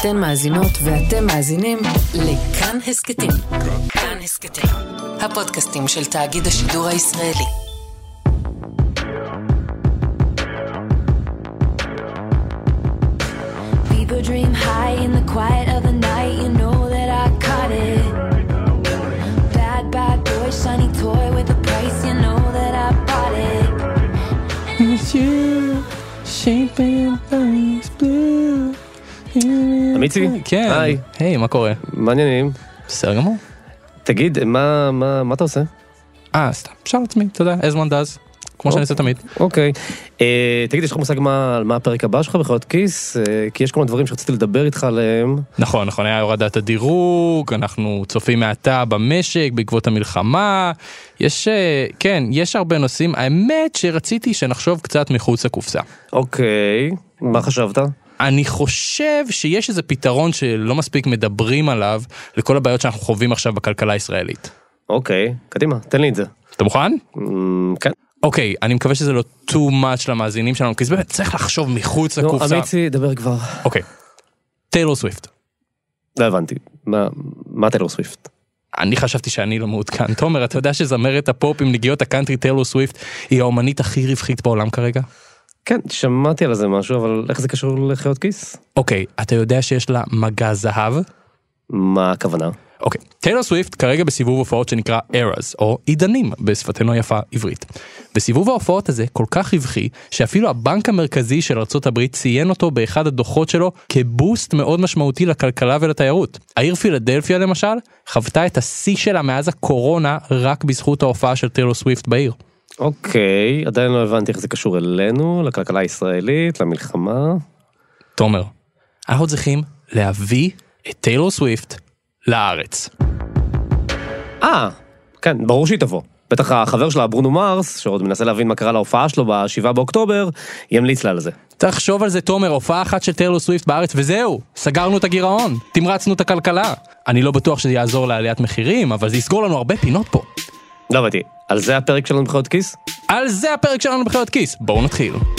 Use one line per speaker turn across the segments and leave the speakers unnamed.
אתם מאזינות ואתם מאזינים לכאן הסכתים. כאן הסכתים, הפודקאסטים של תאגיד השידור הישראלי.
Shaping things blue.
אמיצי?
כן.
היי.
היי, מה קורה?
מעניינים.
בסדר גמור.
תגיד, מה, מה, מה אתה עושה?
אה, סתם, אפשר לעצמי, אתה יודע, as one does. כמו שאני עושה תמיד.
אוקיי. אה, תגיד, יש לך מושג מה, על מה הפרק הבא שלך בחיות כיס? אה, כי יש כל מיני דברים שרציתי לדבר איתך עליהם.
נכון, נכון, היה הורדת הדירוג, אנחנו צופים מעתה במשק בעקבות המלחמה. יש, אה, כן, יש הרבה נושאים. האמת שרציתי שנחשוב קצת מחוץ לקופסה.
אוקיי, מה חשבת?
אני חושב שיש איזה פתרון שלא מספיק מדברים עליו לכל הבעיות שאנחנו חווים עכשיו בכלכלה הישראלית.
אוקיי, קדימה, תן לי את זה.
אתה מוכן?
אמ, כן.
אוקיי, אני מקווה שזה לא too much למאזינים שלנו, כי זה באמת צריך לחשוב מחוץ,
נו,
לקופסה.
אמיצי, דבר כבר.
אוקיי. טיילור סוויפט.
לא הבנתי. מה, מה טיילור סוויפט?
אני חשבתי שאני לא מעודכן. תומר, אתה יודע שזמרת הפופ עם נגיעות הקאנטרי טיילור סוויפט היא האומנית הכי רווחית בעולם כרגע?
כן, שמעתי על זה משהו, אבל איך זה קשור לחיות כיס?
אוקיי, אתה יודע שיש לה מגע זהב?
מה הכוונה?
אוקיי, טיילור סוויפט כרגע בסיבוב הופעות שנקרא Eras, או עידנים בשפתנו היפה עברית. וסיבוב ההופעות הזה כל כך רווחי, שאפילו הבנק המרכזי של ארה"ב ציין אותו באחד הדוחות שלו כבוסט מאוד משמעותי לכלכלה ולתיירות. העיר פילדלפיה למשל, חוותה את השיא שלה מאז הקורונה רק בזכות ההופעה של טיילור סוויפט בעיר.
אוקיי, עדיין לא הבנתי איך זה קשור אלינו, לכלכלה הישראלית, למלחמה.
תומר, אנחנו צריכים להביא את טיילור סוויפט לארץ.
אה, כן, ברור שהיא תבוא. בטח החבר שלה, ברונו מרס, שעוד מנסה להבין מה קרה להופעה שלו ב-7 באוקטובר, ימליץ לה על זה.
תחשוב על זה תומר, הופעה אחת של טיילור סוויפט בארץ וזהו, סגרנו את הגירעון, תמרצנו את הכלכלה. אני לא בטוח שזה יעזור לעליית מחירים, אבל זה יסגור לנו הרבה פינות פה.
לא הבנתי, על זה הפרק שלנו בחיות כיס?
על זה הפרק שלנו בחיות כיס, בואו נתחיל.
Oh.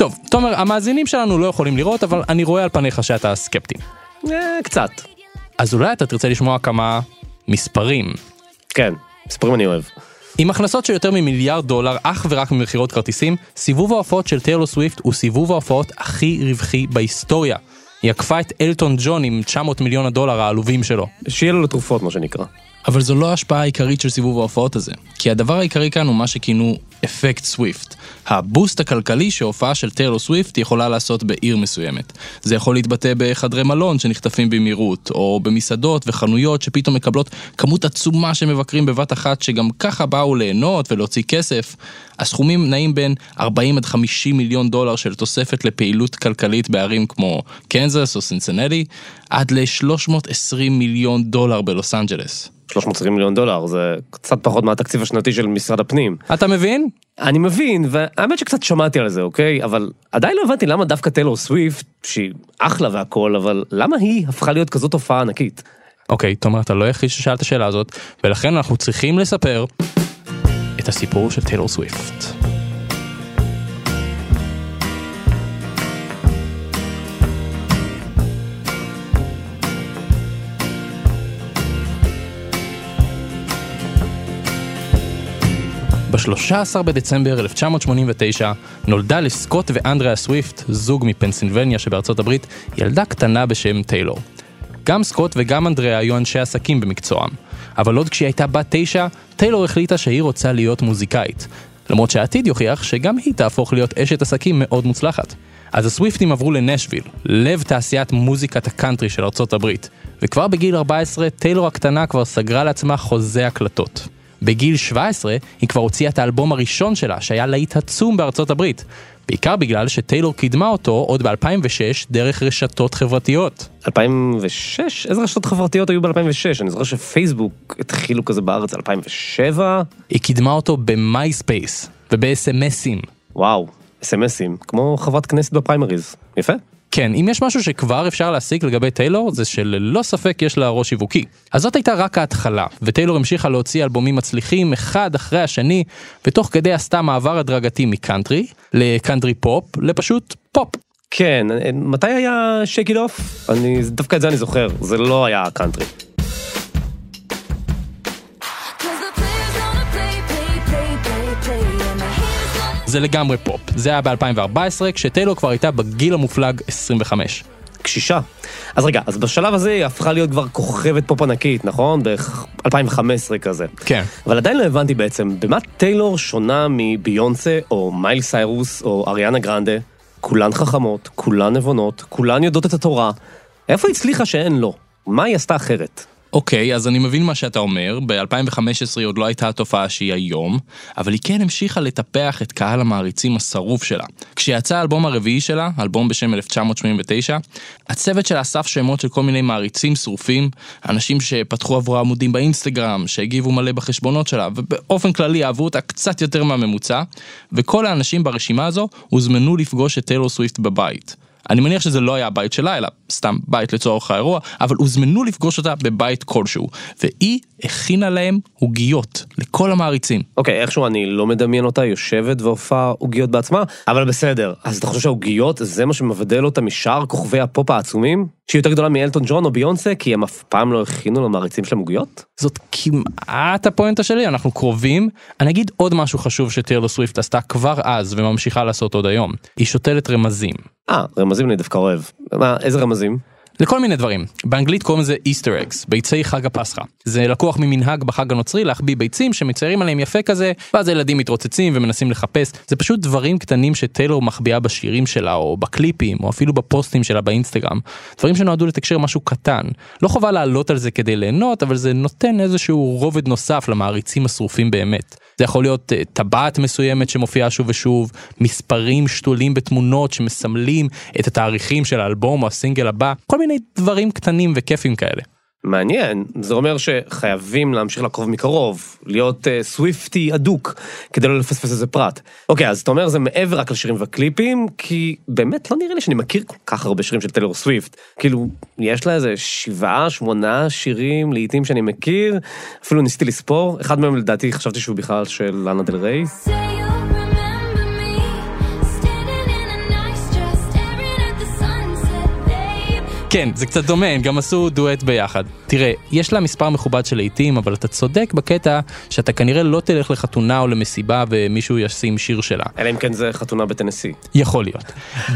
טוב, תומר, המאזינים שלנו לא יכולים לראות, אבל אני רואה על פניך שאתה סקפטי.
אה, קצת.
אז אולי אתה תרצה לשמוע כמה מספרים.
כן, סיפורים אני אוהב.
עם הכנסות של יותר ממיליארד דולר אך ורק ממכירות כרטיסים, סיבוב ההופעות של טיילור סוויפט הוא סיבוב ההופעות הכי רווחי בהיסטוריה. היא עקפה את אלטון ג'ון עם 900 מיליון הדולר העלובים שלו.
שיהיה לו לתרופות, מה שנקרא.
אבל זו לא ההשפעה העיקרית של סיבוב ההופעות הזה, כי הדבר העיקרי כאן הוא מה שכינו אפקט סוויפט. הבוסט הכלכלי שהופעה של טיילור סוויפט יכולה לעשות בעיר מסוימת. זה יכול להתבטא בחדרי מלון שנחטפים במהירות, או במסעדות וחנויות שפתאום מקבלות כמות עצומה של מבקרים בבת אחת שגם ככה באו ליהנות ולהוציא כסף. הסכומים נעים בין 40 עד 50 מיליון דולר של תוספת לפעילות כלכלית בערים כמו קנזס או סינסנטי, עד ל-320 מיליון דולר בלוס אנג'לס.
320 מיליון דולר, זה קצת פחות מהתקציב השנתי של משרד הפנים.
אתה מבין?
אני מבין, והאמת שקצת שמעתי על זה, אוקיי? אבל עדיין לא הבנתי למה דווקא טיילור סוויפט, שהיא אחלה והכל, אבל למה היא הפכה להיות כזאת תופעה ענקית?
אוקיי, תומר, אתה לא היחיד ששאל את השאלה הזאת, ולכן אנחנו צריכים לספר את הסיפור של טיילור סוויפט. ב-13 בדצמבר 1989 נולדה לסקוט ואנדריאה סוויפט, זוג מפנסילבניה שבארצות הברית, ילדה קטנה בשם טיילור. גם סקוט וגם אנדריאה היו אנשי עסקים במקצועם, אבל עוד כשהיא הייתה בת תשע, טיילור החליטה שהיא רוצה להיות מוזיקאית. למרות שהעתיד יוכיח שגם היא תהפוך להיות אשת עסקים מאוד מוצלחת. אז הסוויפטים עברו לנשוויל, לב תעשיית מוזיקת הקאנטרי של ארצות הברית, וכבר בגיל 14 טיילור הקטנה כבר סגרה לעצמה חוזה הקלטות. בגיל 17 היא כבר הוציאה את האלבום הראשון שלה, שהיה להיט עצום בארצות הברית. בעיקר בגלל שטיילור קידמה אותו עוד ב-2006 דרך רשתות חברתיות.
2006? איזה רשתות חברתיות היו ב-2006? אני זוכר שפייסבוק התחילו כזה בארץ 2007.
היא קידמה אותו במייספייס ובסמסים.
וואו, אס.אם.אסים, כמו חברת כנסת בפריימריז. יפה.
כן, אם יש משהו שכבר אפשר להסיק לגבי טיילור, זה שללא ספק יש לה ראש שיווקי. אז זאת הייתה רק ההתחלה, וטיילור המשיכה להוציא אלבומים מצליחים אחד אחרי השני, ותוך כדי עשתה מעבר הדרגתי מקאנטרי, לקאנטרי פופ, לפשוט פופ.
כן, מתי היה Shake It Off? אני, דווקא את זה אני זוכר, זה לא היה קאנטרי.
זה לגמרי פופ. זה היה ב-2014, כשטיילור כבר הייתה בגיל המופלג 25.
קשישה. אז רגע, אז בשלב הזה היא הפכה להיות כבר כוכבת פופ ענקית, נכון? בערך 2015 כזה.
כן.
אבל עדיין לא הבנתי בעצם, במה טיילור שונה מביונסה, או מיילי סיירוס, או אריאנה גרנדה? כולן חכמות, כולן נבונות, כולן יודעות את התורה. איפה היא הצליחה שאין לו? מה היא עשתה אחרת?
אוקיי, אז אני מבין מה שאתה אומר, ב-2015 היא עוד לא הייתה התופעה שהיא היום, אבל היא כן המשיכה לטפח את קהל המעריצים השרוף שלה. כשיצא האלבום הרביעי שלה, אלבום בשם 1989, הצוות שלה אסף שמות של כל מיני מעריצים שרופים, אנשים שפתחו עבורה עמודים באינסטגרם, שהגיבו מלא בחשבונות שלה, ובאופן כללי אהבו אותה קצת יותר מהממוצע, וכל האנשים ברשימה הזו הוזמנו לפגוש את טיילור סוויפט בבית. אני מניח שזה לא היה הבית שלה, אלא סתם בית לצורך האירוע, אבל הוזמנו לפגוש אותה בבית כלשהו, והיא הכינה להם עוגיות לכל המעריצים.
אוקיי, איכשהו אני לא מדמיין אותה יושבת ואופה עוגיות בעצמה, אבל בסדר. אז אתה חושב שהעוגיות זה מה שמבדל אותה משאר כוכבי הפופ העצומים? שהיא יותר גדולה מאלטון ג'ון או ביונסה, כי הם אף פעם לא הכינו למעריצים שלהם עוגיות?
זאת כמעט הפואנטה שלי, אנחנו קרובים. אני אגיד עוד משהו חשוב שטיילור סוויפט עשתה כבר אז וממשיכה לעשות עוד היום. היא שותלת רמזים.
אה, רמזים אני דווקא אוהב. מה, איזה רמזים?
לכל מיני דברים. באנגלית קוראים לזה Easter eggs, ביצי חג הפסחא. זה לקוח ממנהג בחג הנוצרי להחביא ביצים שמציירים עליהם יפה כזה, ואז הילדים מתרוצצים ומנסים לחפש. זה פשוט דברים קטנים שטיילור מחביאה בשירים שלה, או בקליפים, או אפילו בפוסטים שלה באינסטגרם. דברים שנועדו לתקשר משהו קטן. לא חובה לעלות על זה כדי ליהנות, אבל זה נותן איזשהו רובד נוסף למעריצים השרופים באמת. זה יכול להיות אה, טבעת מסוימת שמופיעה שוב ושוב, מספרים שתולים בתמונות שמסמלים את התאריכים של האלבום או הסינגל הבא, כל מיני דברים קטנים וכיפים כאלה.
מעניין, זה אומר שחייבים להמשיך לעקוב מקרוב, להיות uh, סוויפטי אדוק, כדי לא לפספס איזה פרט. אוקיי, אז אתה אומר זה מעבר רק לשירים וקליפים, כי באמת לא נראה לי שאני מכיר כל כך הרבה שירים של טיילור סוויפט. כאילו, יש לה איזה שבעה, שמונה שירים, לעיתים שאני מכיר, אפילו ניסיתי לספור, אחד מהם לדעתי חשבתי שהוא בכלל של לאנה דל ריי.
כן, זה קצת דומה, הם גם עשו דואט ביחד. תראה, יש לה מספר מכובד של להיטים, אבל אתה צודק בקטע שאתה כנראה לא תלך לחתונה או למסיבה ומישהו ישים שיר שלה.
אלא אם כן זה חתונה בטנסי.
יכול להיות.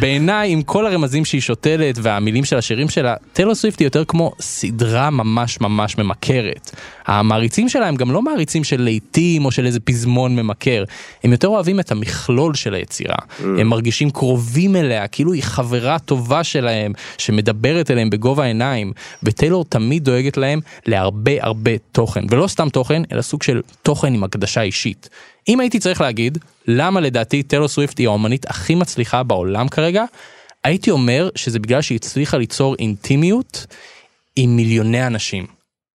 בעיניי, עם כל הרמזים שהיא שותלת והמילים של השירים שלה, טיילור סוויפט היא יותר כמו סדרה ממש ממש ממכרת. המעריצים שלה הם גם לא מעריצים של להיטים או של איזה פזמון ממכר, הם יותר אוהבים את המכלול של היצירה. הם מרגישים קרובים אליה, כאילו היא חברה טובה שלהם, שמדברת אליהם בגובה העיניים, וטיילור תמיד דואגת להם להרבה הרבה תוכן, ולא סתם תוכן, אלא סוג של תוכן עם הקדשה אישית. אם הייתי צריך להגיד למה לדעתי טיילור סוויפט היא האומנית הכי מצליחה בעולם כרגע, הייתי אומר שזה בגלל שהיא הצליחה ליצור אינטימיות עם מיליוני אנשים.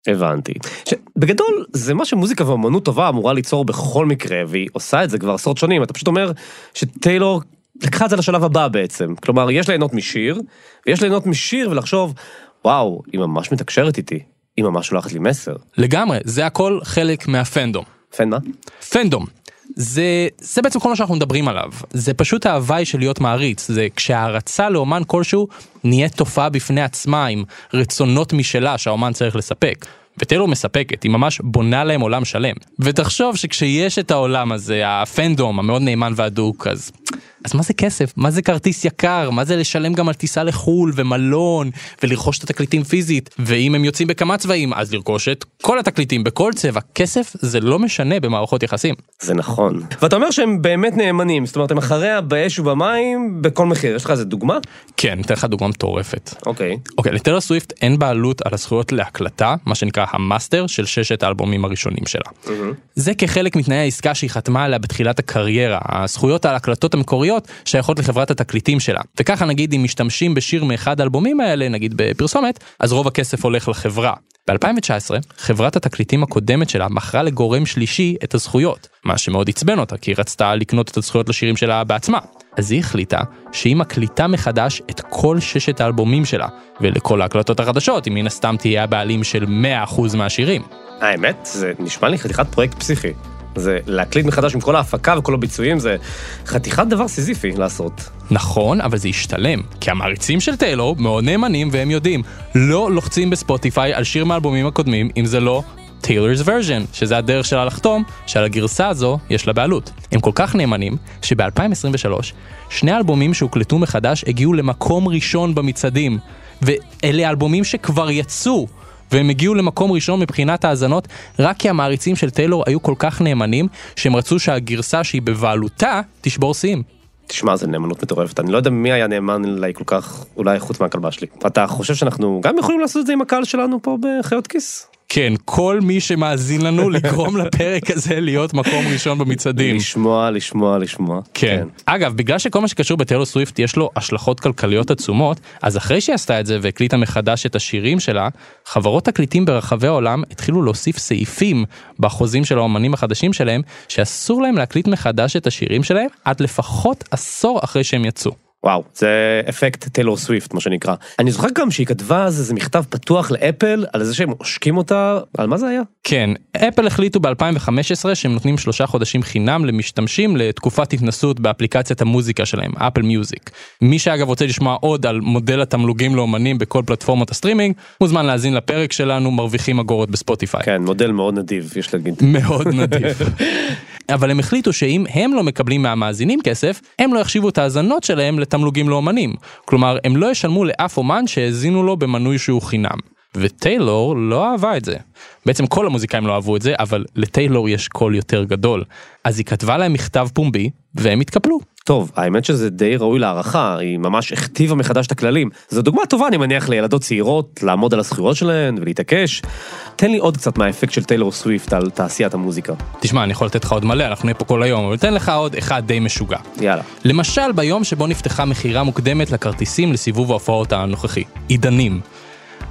הבנתי. ש... בגדול, זה מה שמוזיקה ואומנות טובה אמורה ליצור בכל מקרה, והיא עושה את זה כבר עשרות שנים. אתה פשוט אומר שטיילור לקחה את זה לשלב הבא בעצם. כלומר, יש ליהנות משיר, ויש ליהנות משיר ולחשוב, וואו, היא ממש מתקשרת איתי. היא ממש שולחת לי מסר.
לגמרי, זה הכל חלק מהפנדום.
פן מה?
פנדום. זה, זה בעצם כל מה שאנחנו מדברים עליו. זה פשוט ההוואי של להיות מעריץ. זה כשהערצה לאומן כלשהו נהיית תופעה בפני עצמה עם רצונות משלה שהאומן צריך לספק. וטיילור מספקת, היא ממש בונה להם עולם שלם. ותחשוב שכשיש את העולם הזה, הפנדום המאוד נאמן והדוק, אז... אז מה זה כסף? מה זה כרטיס יקר? מה זה לשלם גם על טיסה לחו"ל ומלון ולרכוש את התקליטים פיזית? ואם הם יוצאים בכמה צבעים, אז לרכוש את כל התקליטים בכל צבע. כסף זה לא משנה במערכות יחסים.
זה נכון. ואתה אומר שהם באמת נאמנים, זאת אומרת, הם אחריה באש ובמים בכל מחיר. יש לך איזה דוגמה?
כן, אתן לך דוגמה מטורפת.
אוקיי.
אוקיי, לטיילור סוויפט אין בעלות על הזכויות להקלטה, מה שנקרא המאסטר של ששת האלבומים הראשונים שלה. זה כחלק מתנאי העסקה שהיא חתמה עליה בתחילת הקריירה, הזכויות על ההקלטות המקוריות שייכות לחברת התקליטים שלה. וככה נגיד אם משתמשים בשיר מאחד האלבומים האלה, נגיד בפרסומת, אז רוב הכסף הולך לחברה. ב-2019, חברת התקליטים הקודמת שלה מכרה לגורם שלישי את הזכויות, מה שמאוד עצבן אותה, כי היא רצתה לקנות את הזכויות לשירים שלה בעצמה. אז היא החליטה שהיא מקליטה מחדש את כל ששת האלבומים שלה, ולכל ההקלטות החדשות היא מן הסתם תהיה הבעלים של 100% מהשירים.
האמת, זה נשמע לי חתיכת פרויקט פסיכי. זה להקליט מחדש עם כל ההפקה וכל הביצועים, זה חתיכת דבר סיזיפי לעשות.
נכון, אבל זה ישתלם, כי המעריצים של טיילור מאוד נאמנים והם יודעים, לא לוחצים בספוטיפיי על שיר מהאלבומים הקודמים אם זה לא טיילור's version, שזה הדרך שלה לחתום שעל הגרסה הזו יש לה בעלות. הם כל כך נאמנים, שב-2023, שני האלבומים שהוקלטו מחדש הגיעו למקום ראשון במצעדים, ואלה אלבומים שכבר יצאו. והם הגיעו למקום ראשון מבחינת האזנות רק כי המעריצים של טיילור היו כל כך נאמנים שהם רצו שהגרסה שהיא בבעלותה תשבור שיאים.
תשמע, זה נאמנות מטורפת. אני לא יודע מי היה נאמן אליי כל כך, אולי חוץ מהכלבה שלי. אתה חושב שאנחנו גם יכולים לעשות את זה עם הקהל שלנו פה בחיות כיס?
כן, כל מי שמאזין לנו לגרום לפרק הזה להיות מקום ראשון במצעדים.
לשמוע, לשמוע, לשמוע.
כן. אגב, בגלל שכל מה שקשור בטיילור סוויפט יש לו השלכות כלכליות עצומות, אז אחרי שהיא עשתה את זה והקליטה מחדש את השירים שלה, חברות תקליטים ברחבי העולם התחילו להוסיף סעיפים בחוזים של האומנים החדשים שלהם, שאסור להם להקליט מחדש את השירים שלהם עד לפחות עשור אחרי שהם יצאו.
וואו, זה אפקט טיילור סוויפט, מה שנקרא. אני זוכר גם שהיא כתבה אז איזה מכתב פתוח לאפל על זה שהם עושקים אותה, על מה זה היה?
כן, אפל החליטו ב-2015 שהם נותנים שלושה חודשים חינם למשתמשים לתקופת התנסות באפליקציית המוזיקה שלהם, אפל מיוזיק. מי שאגב רוצה לשמוע עוד על מודל התמלוגים לאומנים בכל פלטפורמות הסטרימינג, מוזמן להאזין לפרק שלנו מרוויחים אגורות בספוטיפיי.
כן, מודל מאוד נדיב, יש להגיד.
מאוד נדיב. אבל הם החליטו שאם הם לא מקבלים מהמאזינים כסף, הם לא יחשיבו את ההאזנות שלהם לתמלוגים לאומנים. כלומר, הם לא ישלמו לאף אומן שהאזינו לו במנוי שהוא חינם. וטיילור לא אהבה את זה. בעצם כל המוזיקאים לא אהבו את זה, אבל לטיילור יש קול יותר גדול. אז היא כתבה להם מכתב פומבי, והם התקפלו.
טוב, האמת שזה די ראוי להערכה, היא ממש הכתיבה מחדש את הכללים. זו דוגמה טובה, אני מניח, לילדות צעירות, לעמוד על הזכויות שלהן ולהתעקש. תן לי עוד קצת מהאפקט של טיילור סוויפט על תעשיית המוזיקה.
תשמע, אני יכול לתת לך עוד מלא, אנחנו נהיה פה כל היום, אבל אתן לך עוד אחד די משוגע.
יאללה.
למשל, ביום שבו נפתחה מכירה מוקדמת לכרטיסים לסיבוב ההופעות הנוכחי, עידנים.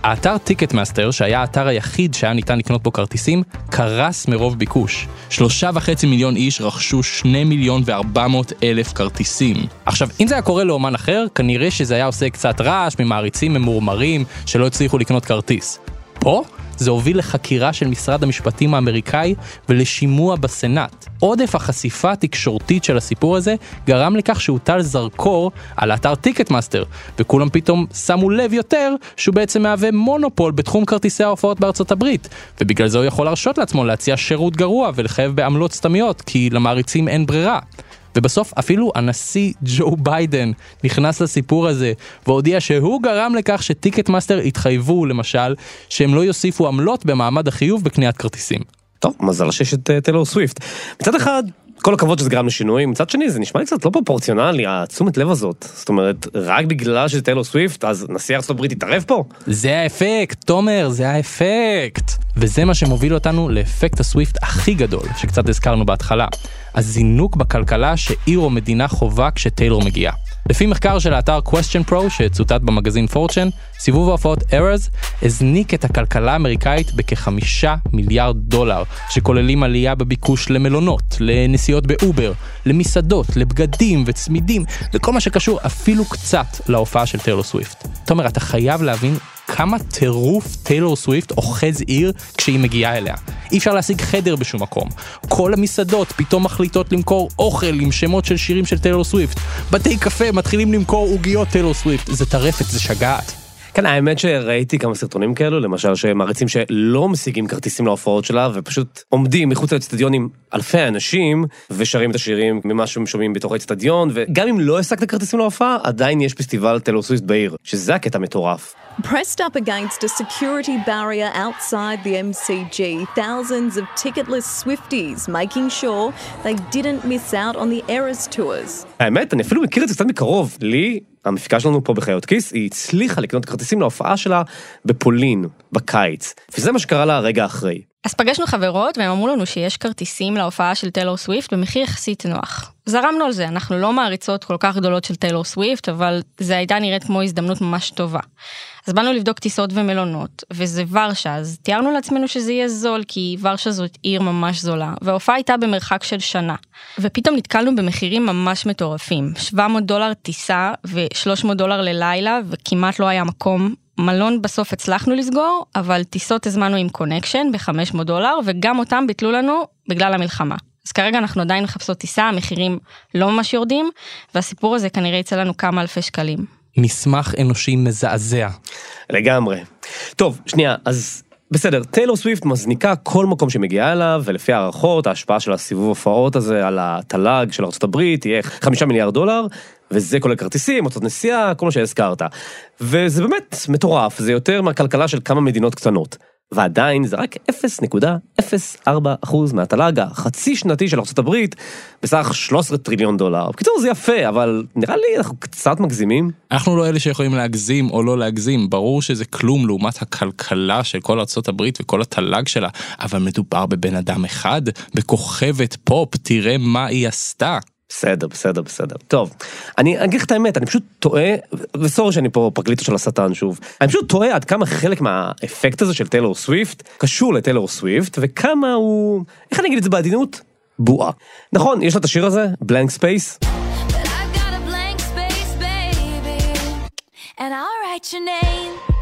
האתר טיקטמאסטר, שהיה האתר היחיד שהיה ניתן לקנות בו כרטיסים, קרס מרוב ביקוש. שלושה וחצי מיליון איש רכשו שני מיליון וארבע מאות אלף כרטיסים. עכשיו, אם זה היה קורה לאומן אחר, כנראה שזה היה עושה קצת רעש ממעריצים ממורמרים שלא הצליחו לקנות כרטיס. פה? זה הוביל לחקירה של משרד המשפטים האמריקאי ולשימוע בסנאט. עודף החשיפה התקשורתית של הסיפור הזה גרם לכך שהוטל זרקור על אתר טיקטמאסטר, וכולם פתאום שמו לב יותר שהוא בעצם מהווה מונופול בתחום כרטיסי ההופעות בארצות הברית, ובגלל זה הוא יכול להרשות לעצמו להציע שירות גרוע ולחייב בעמלות סתמיות, כי למעריצים אין ברירה. ובסוף אפילו הנשיא ג'ו ביידן נכנס לסיפור הזה והודיע שהוא גרם לכך שטיקטמאסטר התחייבו למשל שהם לא יוסיפו עמלות במעמד החיוב בקניית כרטיסים.
טוב, מזל שיש את אה, טיילור סוויפט. מצד אחד, כל הכבוד שזה גרם לשינויים, מצד שני זה נשמע לי קצת לא פרופורציונלי, התשומת לב הזאת. זאת אומרת, רק בגלל שזה טיילור סוויפט, אז נשיא ארצות הברית יתערב פה?
זה האפקט, תומר, זה האפקט. וזה מה שמוביל אותנו לאפקט הסוויפט הכי גדול, שקצת הזכרנו בהתחלה. הזינוק בכלכלה שעיר או מדינה חווה כשטיילור מגיעה. לפי מחקר של האתר QuestionPro שצוטט במגזין פורצ'ן, סיבוב ההופעות Eras הזניק את הכלכלה האמריקאית בכחמישה מיליארד דולר, שכוללים עלייה בביקוש למלונות, לנסיעות באובר, למסעדות, לבגדים וצמידים, וכל מה שקשור אפילו קצת להופעה של טיילור סוויפט. תומר, אתה חייב להבין כמה טירוף טיילור סוויפט אוחז עיר כשהיא מגיעה אליה. אי אפשר להשיג חדר בשום מקום. כל המסעדות פתאום מחליטות למכור אוכל עם שמות של שירים של טיילור סוויפט. בתי קפה מתחילים למכור עוגיות טיילור סוויפט. זה טרפת, זה שגעת.
כן, האמת שראיתי כמה סרטונים כאלו, למשל שמעריצים שלא משיגים כרטיסים להופעות שלה, ופשוט עומדים מחוץ לאצטדיון עם אלפי אנשים, ושרים את השירים ממה שהם שומעים בתוך האצטדיון, וגם אם לא השגת כרטיסים להופעה, עדיין יש פסטיבל טיילור סוויפט בעיר, שזה הקטע מטורף.
Pressed up against a security barrier outside the MCG, thousands of ticketless Swifties making sure they didn't miss out on the Eras tours.
האמת, אני אפילו מכיר את זה קצת מקרוב. לי, המפיקה שלנו פה בחיות כיס, היא הצליחה לקנות כרטיסים להופעה שלה בפולין, בקיץ. וזה מה שקרה לה הרגע אחרי.
אז פגשנו חברות והם אמרו לנו שיש כרטיסים להופעה של טיילור סוויפט במחיר יחסית נוח. זרמנו על זה, אנחנו לא מעריצות כל כך גדולות של טיילור סוויפט, אבל זה הייתה נראית כמו הזדמנות ממש טובה. אז באנו לבדוק טיסות ומלונות, וזה ורשה, אז תיארנו לעצמנו שזה יהיה זול, כי ורשה זאת עיר ממש זולה, וההופעה הייתה במרחק של שנה. ופתאום נתקלנו במחירים ממש מטורפים, 700 דולר טיסה ו-300 דולר ללילה, וכמעט לא היה מקום. מלון בסוף הצלחנו לסגור, אבל טיסות הזמנו עם קונקשן ב-500 דולר, וגם אותם ביטלו לנו בגלל המלחמה. אז כרגע אנחנו עדיין מחפשות טיסה, המחירים לא ממש יורדים, והסיפור הזה כנראה יצא לנו כמה אלפי שקלים.
מסמך אנושי מזעזע.
לגמרי. טוב, שנייה, אז בסדר, טיילור סוויפט מזניקה כל מקום שמגיעה אליו, ולפי הערכות, ההשפעה של הסיבוב הופעות הזה על התל"ג של ארה"ב תהיה חמישה מיליארד דולר, וזה כולל כרטיסים, הוצאות נסיעה, כל מה שהזכרת. וזה באמת מטורף, זה יותר מהכלכלה של כמה מדינות קטנות. ועדיין זה רק 0.04% מהתל"ג החצי שנתי של ארה"ב בסך 13 טריליון דולר. בקיצור זה יפה, אבל נראה לי אנחנו קצת מגזימים.
אנחנו לא אלה שיכולים להגזים או לא להגזים, ברור שזה כלום לעומת הכלכלה של ארצות הברית וכל התל"ג שלה, אבל מדובר בבן אדם אחד, בכוכבת פופ, תראה מה היא עשתה.
בסדר, בסדר, בסדר. טוב, אני אגיד לך את האמת, אני פשוט תוהה, ו sorry שאני פה פרקליטו של השטן שוב, אני פשוט תוהה עד כמה חלק מהאפקט הזה של טיילור סוויפט קשור לטיילור סוויפט, וכמה הוא, איך אני אגיד את זה בעדינות? בועה. נכון, יש לה את השיר הזה,
Blank Space. And I'll write your name.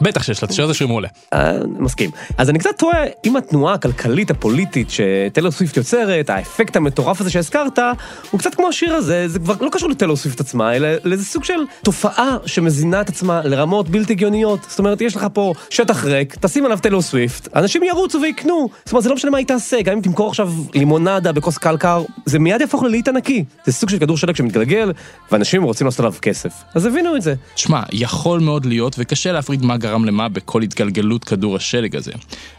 בטח שיש לה השיר הזה שיר מעולה.
אה, מסכים. אז אני קצת תוהה אם התנועה הכלכלית הפוליטית שטיילור סוויפט יוצרת, האפקט המטורף הזה שהזכרת, הוא קצת כמו השיר הזה, זה כבר לא קשור לטיילור סוויפט עצמה, אלא לאיזה סוג של תופעה שמזינה את עצמה לרמות בלתי הגיוניות. זאת אומרת, יש לך פה שטח ריק, תשים עליו טיילור סוויפט, אנשים ירוצו ויקנו. זאת אומרת, זה לא משנה מה היא תעשה, גם אם תמכור עכשיו לימונדה בכוס קלקר, זה מיד יהפוך ללהיט ענקי. זה סוג של כדור שלג שמתגלגל, ואנשים רוצים לעשות עליו כסף. אז הבינו את זה.
שמע, יכול מאוד להיות וקשה להפריד מה גרם למה בכל התגלגלות כדור השלג הזה.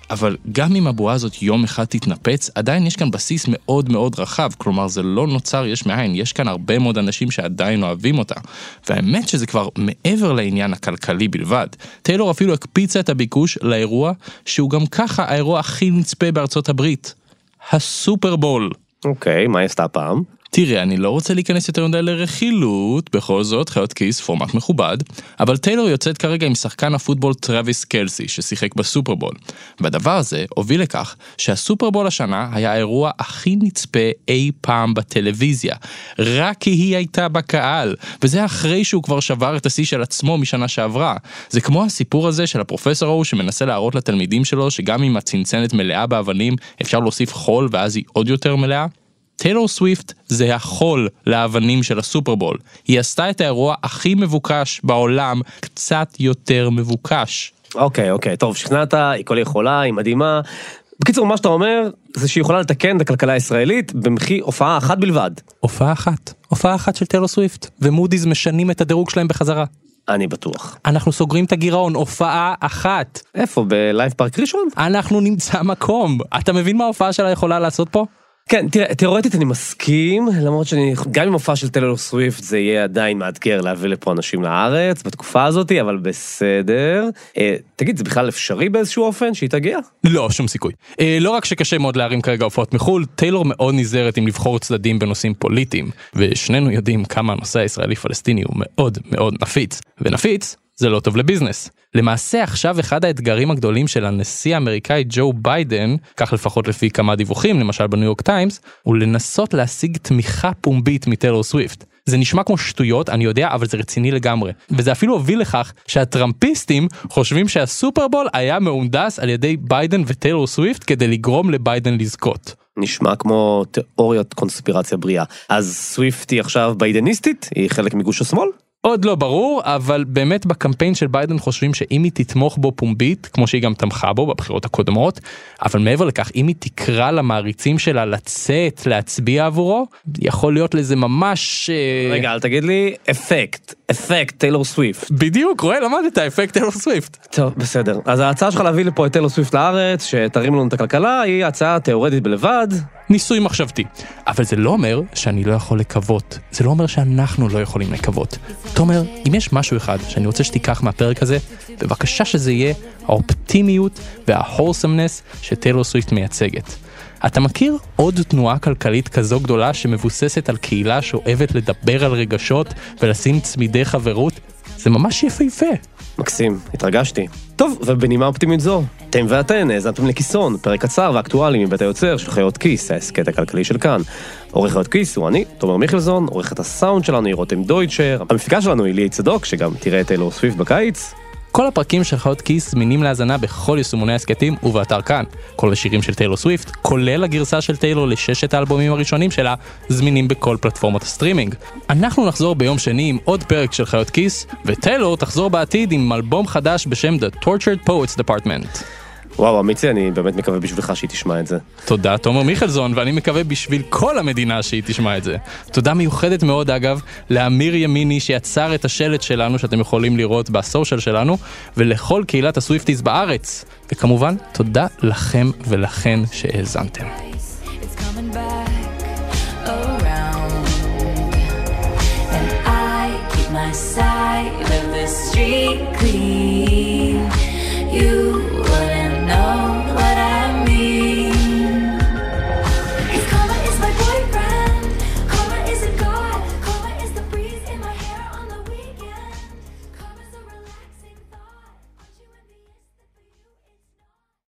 אבל גם אם הבועה הזאת יום אחד תתנפץ, עדיין יש כאן בסיס מאוד מאוד רחב, כלומר זה לא נוצר יש מאין, יש כאן הרבה מאוד אנשים שעדיין אוהבים אותה. והאמת שזה כבר מעבר לעניין הכלכלי בלבד. טיילור אפילו הקפיצה את הביקוש לאירוע שהוא גם ככה האירוע הכי נצפה בארצות הברית. הסופרבול.
אוקיי, מה היא עשתה הפעם?
תראה, אני לא רוצה להיכנס יותר מדי לרכילות, בכל זאת, חיות כיס, פורמט מכובד, אבל טיילור יוצאת כרגע עם שחקן הפוטבול טרוויס קלסי, ששיחק בסופרבול. והדבר הזה הוביל לכך שהסופרבול השנה היה האירוע הכי נצפה אי פעם בטלוויזיה. רק כי היא הייתה בקהל, וזה אחרי שהוא כבר שבר את השיא של עצמו משנה שעברה. זה כמו הסיפור הזה של הפרופסור ההוא שמנסה להראות לתלמידים שלו שגם אם הצנצנת מלאה באבנים, אפשר להוסיף חול ואז היא עוד יותר מלאה. טיילור סוויפט זה החול לאבנים של הסופרבול. היא עשתה את האירוע הכי מבוקש בעולם, קצת יותר מבוקש.
אוקיי, אוקיי, טוב, שכנעת, היא כל יכולה, היא מדהימה. בקיצור, מה שאתה אומר, זה שהיא יכולה לתקן את הכלכלה הישראלית במחיר הופעה אחת בלבד.
הופעה אחת, הופעה אחת של טיילור סוויפט, ומודי'ס משנים את הדירוג שלהם בחזרה.
אני בטוח.
אנחנו סוגרים את הגירעון, הופעה אחת.
איפה, בלייב פארק ראשון?
אנחנו נמצא מקום. אתה מבין מה ההופעה שלה יכולה לעשות פה?
כן, תראה, תיאורטית אני מסכים, למרות שאני, גם עם הופעה של טיילור סוויפט זה יהיה עדיין מאתגר להביא לפה אנשים לארץ בתקופה הזאת, אבל בסדר. אה, תגיד, זה בכלל אפשרי באיזשהו אופן שהיא תגיע?
לא, שום סיכוי. אה, לא רק שקשה מאוד להרים כרגע הופעות מחו"ל, טיילור מאוד נזהרת עם לבחור צדדים בנושאים פוליטיים, ושנינו יודעים כמה הנושא הישראלי-פלסטיני הוא מאוד מאוד נפיץ. ונפיץ זה לא טוב לביזנס. למעשה עכשיו אחד האתגרים הגדולים של הנשיא האמריקאי ג'ו ביידן, כך לפחות לפי כמה דיווחים, למשל בניו יורק טיימס, הוא לנסות להשיג תמיכה פומבית מטיילור סוויפט. זה נשמע כמו שטויות, אני יודע, אבל זה רציני לגמרי. וזה אפילו הוביל לכך שהטראמפיסטים חושבים שהסופרבול היה מהונדס על ידי ביידן וטיילור סוויפט כדי לגרום לביידן לזכות.
נשמע כמו תיאוריית קונספירציה בריאה. אז סוויפט היא עכשיו ביידניסטית? היא חלק מגוש השמאל?
עוד לא ברור, אבל באמת בקמפיין של ביידן חושבים שאם היא תתמוך בו פומבית, כמו שהיא גם תמכה בו בבחירות הקודמות, אבל מעבר לכך, אם היא תקרא למעריצים שלה לצאת להצביע עבורו, יכול להיות לזה ממש... אה,
רגע, אל תגיד לי אפקט. אפקט טיילור סוויפט.
בדיוק, רואה, למדת אפקט טיילור סוויפט.
טוב, בסדר. אז ההצעה שלך להביא לפה את טיילור סוויפט לארץ, שתרים לנו את הכלכלה, היא הצעה תיאורטית בלבד.
ניסוי מחשבתי. אבל זה לא אומר שאני לא יכול לקוות. זה לא אומר שאנחנו לא יכולים לקוות. תומר, אם יש משהו אחד שאני רוצה שתיקח מהפרק הזה, בבקשה שזה יהיה האופטימיות וההולסמנס שטיילור סוויפט מייצגת. אתה מכיר עוד תנועה כלכלית כזו גדולה שמבוססת על קהילה שאוהבת לדבר על רגשות ולשים צמידי חברות? זה ממש יפהפה.
מקסים, התרגשתי. טוב, ובנימה אופטימית זו, אתם ואתן האזנתם לכיסון, פרק קצר ואקטואלי מבית היוצר של חיות כיס, ההסכת הכלכלי של כאן. עורך חיות כיס הוא אני, תומר מיכלזון, עורכת הסאונד שלנו היא רותם דויטשר, המפיקה שלנו היא ליהי צדוק, שגם תראה את טיילור סוויפט בקיץ.
כל הפרקים של חיות כיס זמינים להאזנה בכל יישומוני ההסכתים ובאתר כאן. כל השירים של טיילור סוויפט, כולל הגרסה של טיילור לששת האלבומים הראשונים שלה, זמינים בכל פלטפורמות הסטרימינג. אנחנו נחזור ביום שני עם עוד פרק של חיות כיס, וטיילור תחזור בעתיד עם אלבום חדש בשם The Tortured Poets Department.
וואו, אמיצי, אני באמת מקווה בשבילך שהיא תשמע את זה.
תודה תומר מיכלזון, ואני מקווה בשביל כל המדינה שהיא תשמע את זה. תודה מיוחדת מאוד אגב, לאמיר ימיני שיצר את השלט שלנו שאתם יכולים לראות ב social שלנו, ולכל קהילת ה Swifties בארץ. וכמובן, תודה לכם ולכן שהאזנתם.
Side of the street clean. You